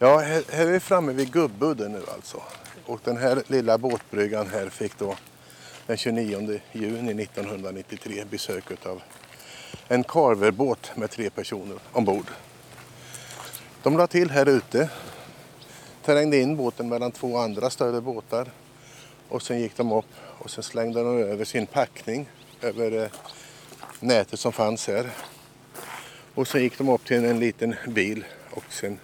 Ja, här, här är vi framme vid Gubbudden nu alltså. Och den här lilla båtbryggan här fick då den 29 juni 1993 besök av en carverbåt med tre personer ombord. De la till här ute, trängde in båten mellan två andra större båtar och sen gick de upp och sen slängde de över sin packning över eh, nätet som fanns här. Och sen gick de upp till en liten bil och sen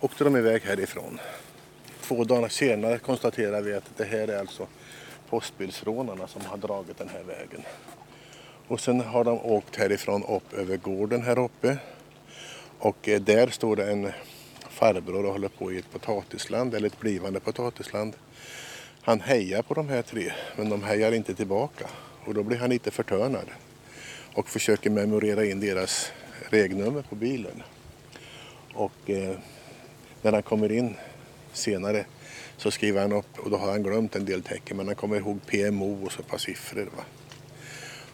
åkte de iväg härifrån. Två dagar senare konstaterar vi att det här är alltså postbilsrånarna som har dragit den här vägen. Och sen har de åkt härifrån upp över gården här uppe. Och eh, där står det en farbror och håller på i ett potatisland, eller ett blivande potatisland. Han hejar på de här tre, men de hejar inte tillbaka. Och då blir han lite förtörnad och försöker memorera in deras regnummer på bilen. Och eh, när han kommer in senare så skriver han upp, och då har han glömt en del tecken, men han kommer ihåg PMO och så ett par siffror. Va?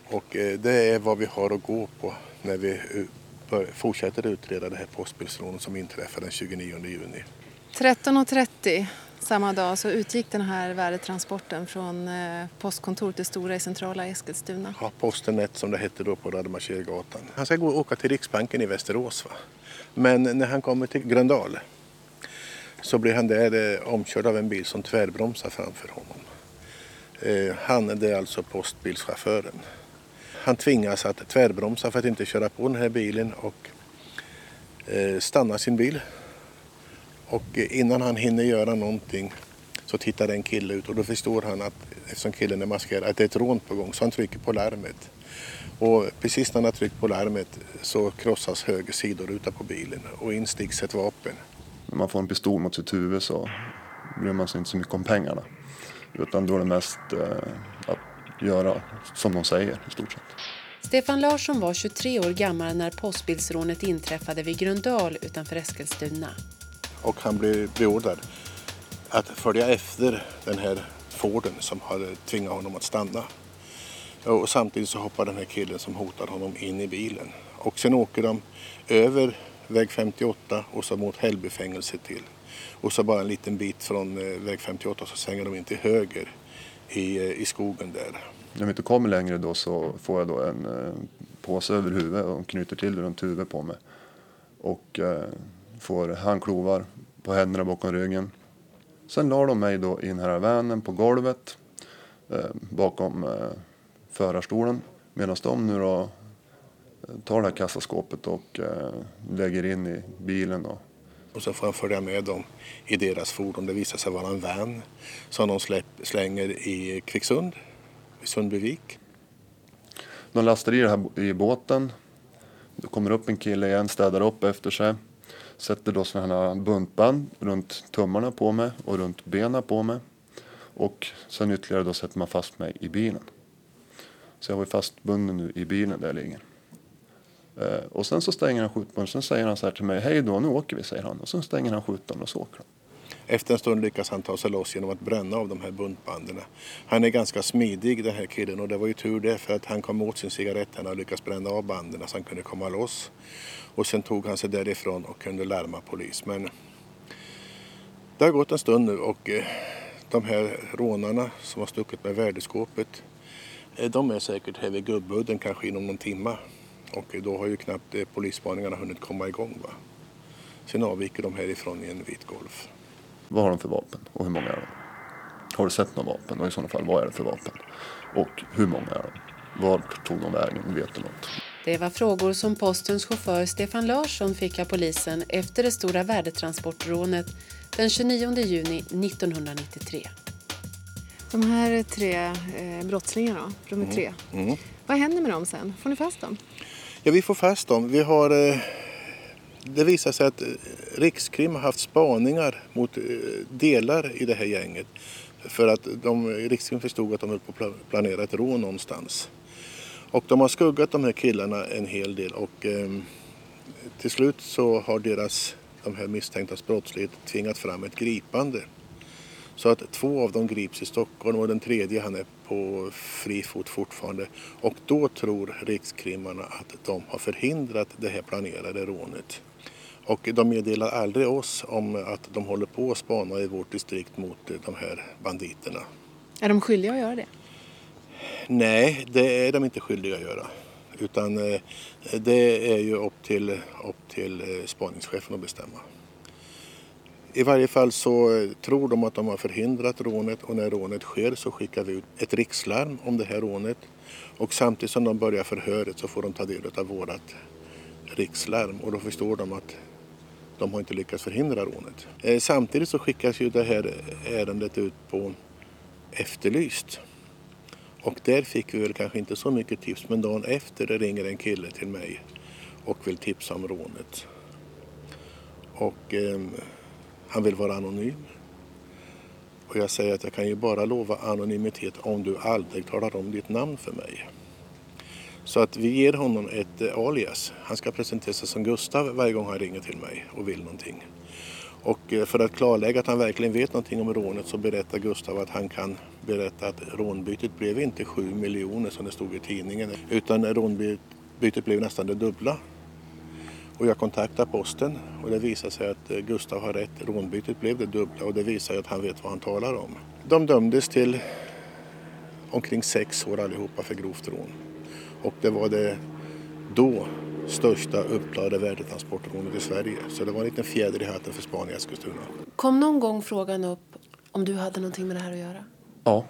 Och eh, det är vad vi har att gå på när vi eh, fortsätter utreda det här postbilsrånet som inträffade den 29 juni. 13.30 samma dag så utgick den här värdetransporten från eh, postkontoret det stora i centrala Eskilstuna. Ja, Posten 1 som det hette då på Rademachergatan. Han ska gå och åka till Riksbanken i Västerås. Va? Men när han kommer till Gröndal så blir han där eh, omkörd av en bil som tvärbromsar framför honom. Eh, han det är alltså postbilschauffören. Han tvingas att tvärbromsa för att inte köra på den här bilen och eh, stanna sin bil. Och eh, innan han hinner göra någonting så tittar en kille ut och då förstår han att eftersom killen är maskerad att det är ett rån på gång så han trycker på larmet. Och precis när han har tryckt på larmet så krossas höger sidoruta på bilen och insticks ett vapen. När man får en pistol mot sitt huvud så bryr man sig inte så mycket om pengarna. Utan då är det mest eh, att göra som de säger i stort sett. Stefan Larsson var 23 år gammal när postbilsrånet inträffade vid Gröndal utanför Eskilstuna. Och han blev beordrad att följa efter den här Forden som hade tvingat honom att stanna. Och samtidigt så hoppar den här killen som hotar honom in i bilen. Och sen åker de över väg 58 och så mot Hällbyfängelset till. Och så bara en liten bit från eh, väg 58 så svänger de in till höger i, eh, i skogen där. När vi inte kommer längre då så får jag då en eh, påse över huvudet och knyter till runt huvudet på mig. Och eh, får handklovar på händerna bakom ryggen. Sen la de mig då i den här vanen på golvet eh, bakom eh, förarstolen. Medan de nu då tar det här kassaskåpet och eh, lägger in i bilen. Då. Och så får han följa med dem i deras fordon. Det visar sig vara en van som de släpp, slänger i Kvicksund, i Sundbyvik. De lastar i det här i båten. Då kommer upp en kille igen, städar upp efter sig. Sätter då sådana här buntband runt tummarna på mig och runt benen på mig. Och sen ytterligare då sätter man fast mig i bilen. Så jag var fastbunden nu i bilen där jag ligger. Eh, och sen så stänger han skjutdörren. Sen säger han så här till mig. Hej då, nu åker vi, säger han. Och sen stänger han skjutdörren och så åker han. Efter en stund lyckas han ta sig loss genom att bränna av de här buntbanden. Han är ganska smidig den här killen och det var ju tur det för att han kom åt sin cigarett och lyckades bränna av banden så han kunde komma loss. Och sen tog han sig därifrån och kunde larma polis. Men det har gått en stund nu och eh, de här rånarna som har stuckit med värdeskåpet eh, de är säkert här vid Gubbudden kanske inom någon timme. Och då har ju knappt eh, polisspaningarna hunnit komma igång. Va? Sen avviker de härifrån i en vit Golf. Vad har de för vapen och hur många är de? Har du sett några vapen och i sådana fall vad är det för vapen? Och hur många är de? Vart tog de vägen? Vet du något? Det var frågor som postens chaufför Stefan Larsson fick av polisen efter det stora värdetransportrånet den 29 juni 1993. De här tre eh, brottslingarna, de är tre. Mm. Vad händer med dem sen? Får ni fast dem? Ja, vi får fast dem. Vi har, eh, det visar sig att eh, Rikskrim har haft spaningar mot eh, delar i det här gänget. För att de, Rikskrim förstod att de höll på att planera ett rån någonstans. Och de har skuggat de här killarna en hel del och eh, till slut så har deras, de här misstänktas brottslighet tvingat fram ett gripande. Så att två av dem grips i Stockholm och den tredje han är på fri fot fortfarande. Och då tror rikskrimmarna att de har förhindrat det här planerade rånet. Och de meddelar aldrig oss om att de håller på att spana i vårt distrikt mot de här banditerna. Är de skyldiga att göra det? Nej, det är de inte skyldiga att göra. Utan eh, det är ju upp till, upp till eh, spaningschefen att bestämma. I varje fall så tror de att de har förhindrat rånet och när rånet sker så skickar vi ut ett rikslarm om det här rånet. Och samtidigt som de börjar förhöret så får de ta del av vårt rikslarm och då förstår de att de har inte lyckats förhindra rånet. Eh, samtidigt så skickas ju det här ärendet ut på Efterlyst. Och där fick vi väl kanske inte så mycket tips men dagen efter ringer en kille till mig och vill tipsa om rånet. Och eh, han vill vara anonym. Och jag säger att jag kan ju bara lova anonymitet om du aldrig talar om ditt namn för mig. Så att vi ger honom ett eh, alias. Han ska presentera sig som Gustav varje gång han ringer till mig och vill någonting. Och eh, för att klarlägga att han verkligen vet någonting om rånet så berättar Gustav att han kan berätta att rånbytet blev inte 7 miljoner som det stod i tidningen utan rånbytet blev nästan det dubbla. Och jag kontaktar posten och det visar sig att eh, Gustav har rätt. Rånbytet blev det dubbla och det visar att han vet vad han talar om. De dömdes till omkring sex år allihopa för grovt rån. Och det var det då största uppklarade värdetransportrånet i Sverige. Så det var en liten fjäder i hatten för Span i Eskilstuna. Kom någon gång frågan upp om du hade någonting med det här att göra? Ja.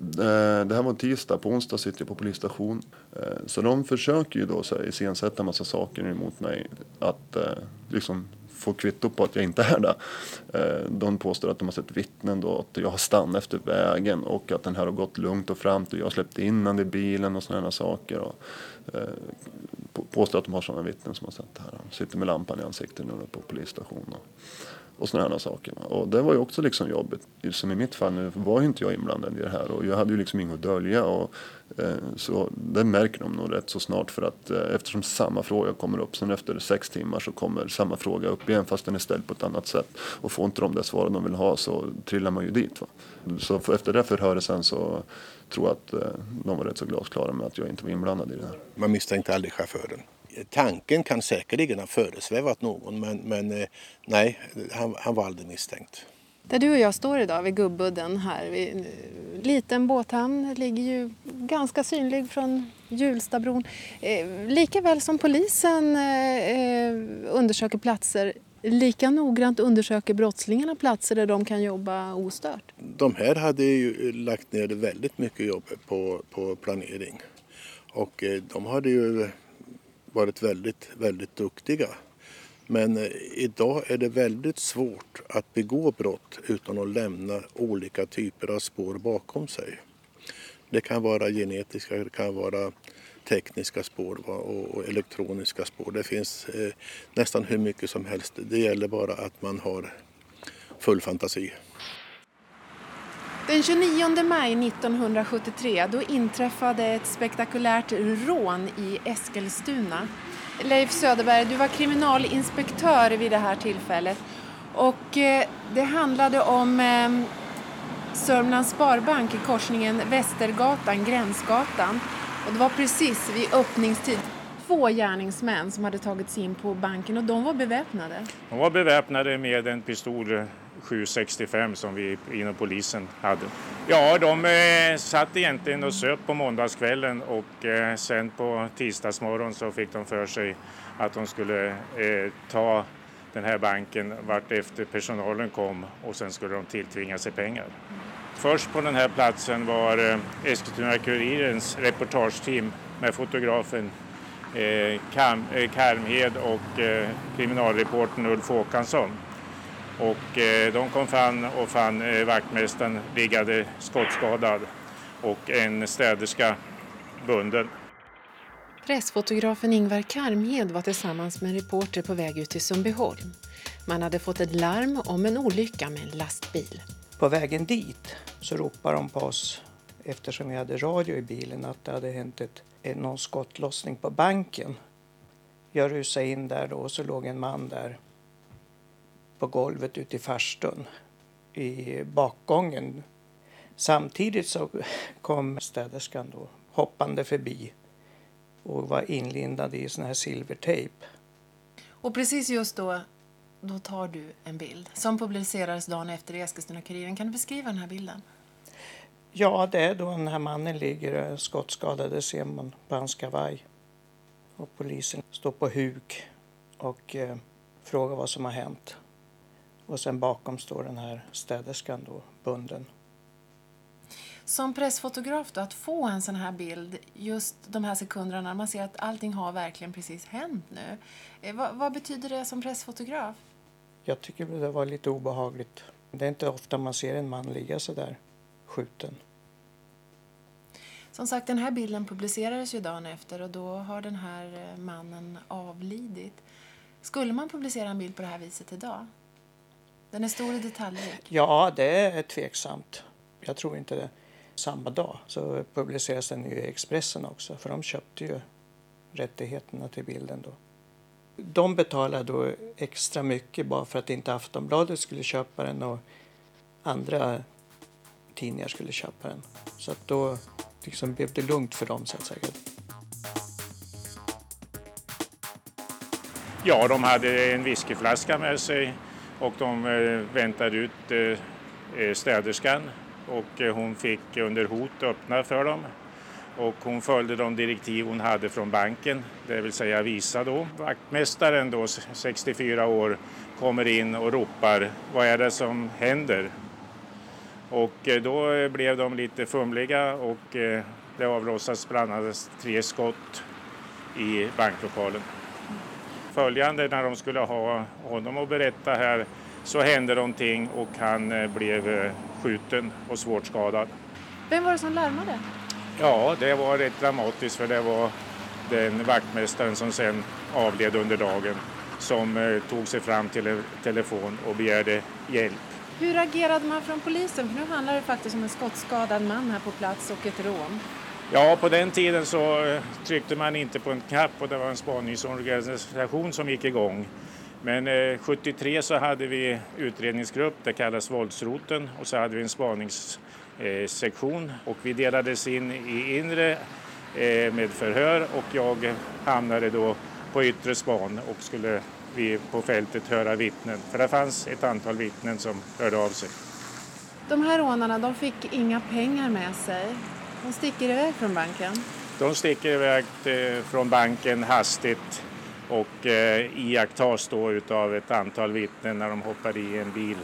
Eh, det här var tisdag, på onsdag sitter jag på polisstation. Eh, så de försöker ju då iscensätta en massa saker emot mig. Att eh, liksom få kvitto på att jag inte är där. De påstår att de har sett vittnen då, att jag har stannat efter vägen och att den här har gått lugnt och framt och jag har släppt in den i bilen och sådana saker. Och, påstår att de har sådana vittnen som har sett det här. De sitter med lampan i ansiktet nu på polisstationen. Och, sådana här saker. Och det var ju också liksom jobbigt. Som i mitt fall nu var ju inte jag inblandad i det här och jag hade ju liksom inget att dölja. Och, eh, så det märker de nog rätt så snart för att eh, eftersom samma fråga kommer upp sen efter sex timmar så kommer samma fråga upp igen fast den är ställd på ett annat sätt. Och får inte de det svaret de vill ha så trillar man ju dit. Va? Så för, efter det förhöret sen så tror jag att eh, de var rätt så glasklara med att jag inte var inblandad i det här. Man misstänkte aldrig chauffören? Tanken kan säkerligen ha föresvävat någon men, men eh, nej, han, han, var aldrig misstänkt. Där du och jag står idag vid Gubbudden här, vid, eh, liten båthamn, ligger ju ganska synlig från Hjulstabron. Eh, likaväl som polisen eh, undersöker platser lika noggrant undersöker brottslingarna platser där de kan jobba ostört? De här hade ju lagt ner väldigt mycket jobb på, på planering och de hade ju varit väldigt, väldigt duktiga. Men eh, idag är det väldigt svårt att begå brott utan att lämna olika typer av spår bakom sig. Det kan vara genetiska, det kan vara tekniska spår och elektroniska spår. Det finns eh, nästan hur mycket som helst. Det gäller bara att man har full fantasi. Den 29 maj 1973 då inträffade ett spektakulärt rån i Eskilstuna. Leif Söderberg, du var kriminalinspektör vid det här tillfället och eh, det handlade om eh, Sörmlands Sparbank i korsningen Västergatan, Gränsgatan. Och det var precis vid öppningstid två gärningsmän som hade tagit sig in på banken och de var beväpnade. De var beväpnade med en pistol 765 som vi inom polisen hade. Ja, de eh, satt egentligen och söp på måndagskvällen och eh, sen på tisdagsmorgon så fick de för sig att de skulle eh, ta den här banken vart efter personalen kom och sen skulle de tilltvinga sig pengar. Först på den här platsen var eh, Eskilstuna-Kurirens reportageteam med fotografen eh, Kam, eh, Karmhed och eh, kriminalreportern Ulf Håkansson. Och eh, de kom fram och fann eh, vaktmästaren liggande skottskadad och en städerska bunden. Pressfotografen Ingvar Karmhed var tillsammans med en reporter på väg ut till Sundbyholm. Man hade fått ett larm om en olycka med en lastbil. På vägen dit så ropade de på oss, eftersom vi hade radio i bilen, att det hade hänt ett, någon skottlossning på banken. Jag rusade in där då och så låg en man där på golvet ute i farstun i bakgången. Samtidigt så kom städerskan då hoppande förbi och var inlindad i sån här silvertejp. Och precis just då, då tar du en bild som publicerades dagen efter i Eskilstuna-Kuriren. Kan du beskriva den här bilden? Ja, det är då den här mannen ligger skottskadad, det ser man på hans kavaj. Och polisen står på huk och eh, frågar vad som har hänt. Och sen bakom står den här städerskan då, bunden. Som pressfotograf då, att få en sån här bild just de här sekunderna man ser att allting har verkligen precis hänt nu. Eh, vad, vad betyder det som pressfotograf? Jag tycker det var lite obehagligt. Det är inte ofta man ser en man ligga så där skjuten. Som sagt, den här bilden publicerades ju dagen efter och då har den här eh, mannen avlidit. Skulle man publicera en bild på det här viset idag? Den är stor i detaljer. Ja, det är tveksamt. Jag tror inte det. Samma dag så publiceras den i Expressen också för de köpte ju rättigheterna till bilden då. De betalade då extra mycket bara för att inte Aftonbladet skulle köpa den och andra tidningar skulle köpa den. Så att då liksom blev det lugnt för dem så att säga. Ja, de hade en whiskyflaska med sig och de eh, väntade ut eh, eh, städerskan och hon fick under hot öppna för dem. Och hon följde de direktiv hon hade från banken, det vill säga Visa då. Vaktmästaren då, 64 år, kommer in och ropar vad är det som händer? Och då blev de lite fumliga och det avlossades bland annat tre skott i banklokalen följande när de skulle ha honom att berätta här så hände någonting och han eh, blev eh, skjuten och svårt skadad. Vem var det som larmade? Ja, det var rätt dramatiskt för det var den vaktmästaren som sen avled under dagen som eh, tog sig fram till telefon och begärde hjälp. Hur agerade man från polisen? För nu handlar det faktiskt om en skottskadad man här på plats och ett rån. Ja, på den tiden så eh, tryckte man inte på en knapp och det var en spaningsorganisation som gick igång. Men eh, 73 så hade vi utredningsgrupp, det kallas våldsroten, och så hade vi en spaningssektion eh, och vi delades in i inre eh, med förhör och jag hamnade då på yttre span och skulle vi på fältet höra vittnen. För det fanns ett antal vittnen som hörde av sig. De här rånarna de fick inga pengar med sig. De sticker iväg från banken? De sticker iväg från banken hastigt och eh, iakttas då utav ett antal vittnen när de hoppar i en bil,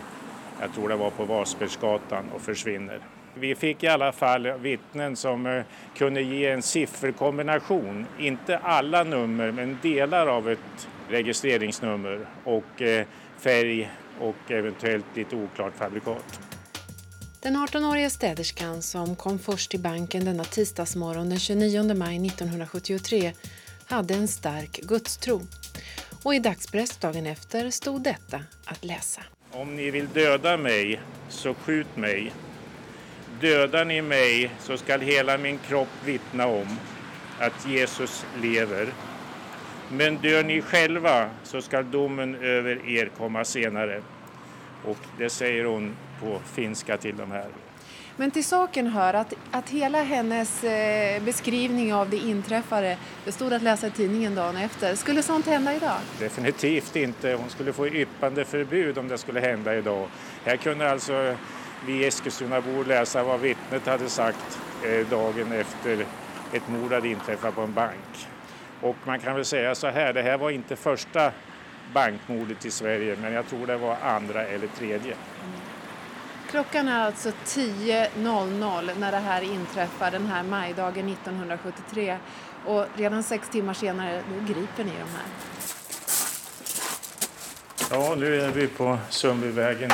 jag tror det var på Vasbergsgatan, och försvinner. Vi fick i alla fall vittnen som eh, kunde ge en sifferkombination, inte alla nummer men delar av ett registreringsnummer och eh, färg och eventuellt lite oklart fabrikat. Den 18-åriga städerskan som kom först till banken denna tisdagsmorgon den 29 maj 1973 hade en stark gudstro. Och i dagspress dagen efter stod detta att läsa. Om ni vill döda mig, så skjut mig. Dödar ni mig så skall hela min kropp vittna om att Jesus lever. Men dör ni själva så skall domen över er komma senare. Och det säger hon på finska till de här. Men till saken hör att, att hela hennes eh, beskrivning av det inträffade, det stod att läsa i tidningen dagen efter. Skulle sånt hända idag? Definitivt inte. Hon skulle få yppande förbud om det skulle hända idag. Här kunde alltså vi Eskilstunabor läsa vad vittnet hade sagt eh, dagen efter ett mord hade inträffat på en bank. Och man kan väl säga så här, det här var inte första bankmordet i Sverige men jag tror det var andra eller tredje. Mm. Klockan är alltså 10.00 när det här inträffar den här majdagen 1973 och redan sex timmar senare då griper ni de här. Ja, nu är vi på Sundbyvägen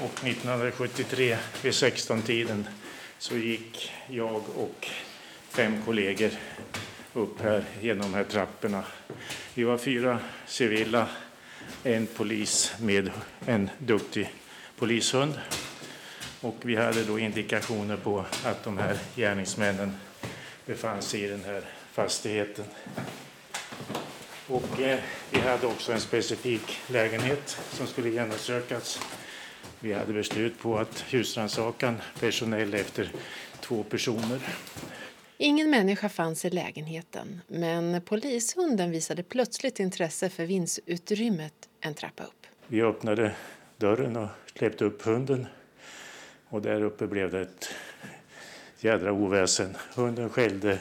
och 1973 vid 16-tiden så gick jag och fem kollegor upp här genom de här trapporna. Vi var fyra civila, en polis med en duktig polishund. Och vi hade då indikationer på att de här gärningsmännen befann sig i den här fastigheten. Och eh, vi hade också en specifik lägenhet som skulle genomsökas. Vi hade beslut på att husrannsakan personell efter två personer. Ingen människa fanns i lägenheten men polishunden visade plötsligt intresse för vindsutrymmet en trappa upp. Vi öppnade dörren och släppte upp hunden och där uppe blev det ett jädra oväsen. Hunden skällde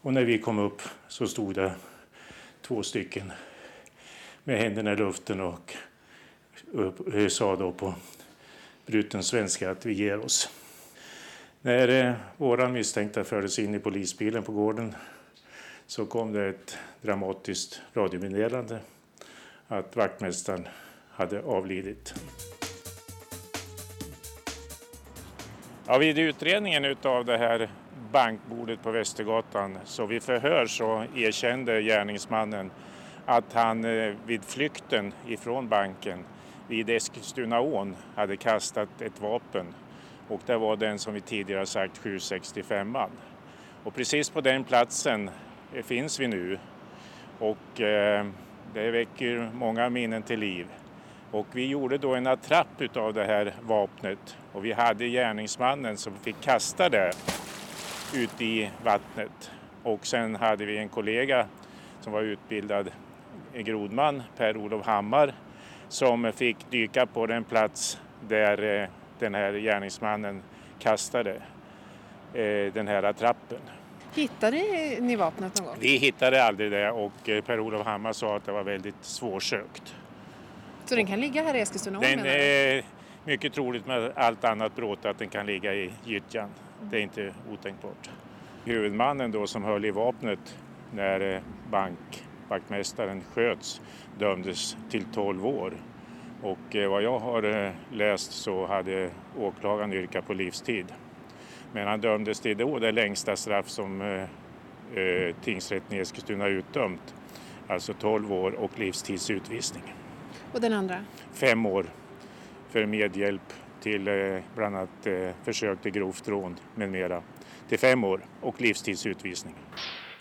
och när vi kom upp så stod det två stycken med händerna i luften och eh, sa då på bruten svenska att vi ger oss. När eh, misstänkta fördes in i polisbilen på gården så kom det ett dramatiskt radiomeddelande att vaktmästaren hade avlidit. Ja, vid utredningen av det här bankbordet på Västergatan så vid förhör så erkände gärningsmannen att han eh, vid flykten ifrån banken vid Eskilstunaån hade kastat ett vapen och det var den som vi tidigare sagt 765. Och precis på den platsen eh, finns vi nu och eh, det väcker många minnen till liv. Och vi gjorde då en attrapp av det här vapnet och vi hade gärningsmannen som fick kasta det ut i vattnet. Och sen hade vi en kollega som var utbildad grodman, Per-Olof Hammar, som fick dyka på den plats där eh, den här gärningsmannen kastade eh, den här attrappen. Hittade ni vapnet någon gång? Vi hittade aldrig det och eh, Per-Olof Hammar sa att det var väldigt svårsökt. Så den kan ligga här i Eskilstuna Den är mycket troligt med allt annat bråte att den kan ligga i gyttjan. Det är inte otänkbart. Huvudmannen då som höll i vapnet när bankvaktmästaren sköts dömdes till 12 år. Och eh, vad jag har eh, läst så hade åklagaren yrkat på livstid. Men han dömdes till då det längsta straff som eh, tingsrätten i Eskilstuna utdömt. Alltså 12 år och livstidsutvisning. Och den andra? Fem år för medhjälp till eh, bland annat eh, försök till grovt rån med mera. Till fem år och livstidsutvisning.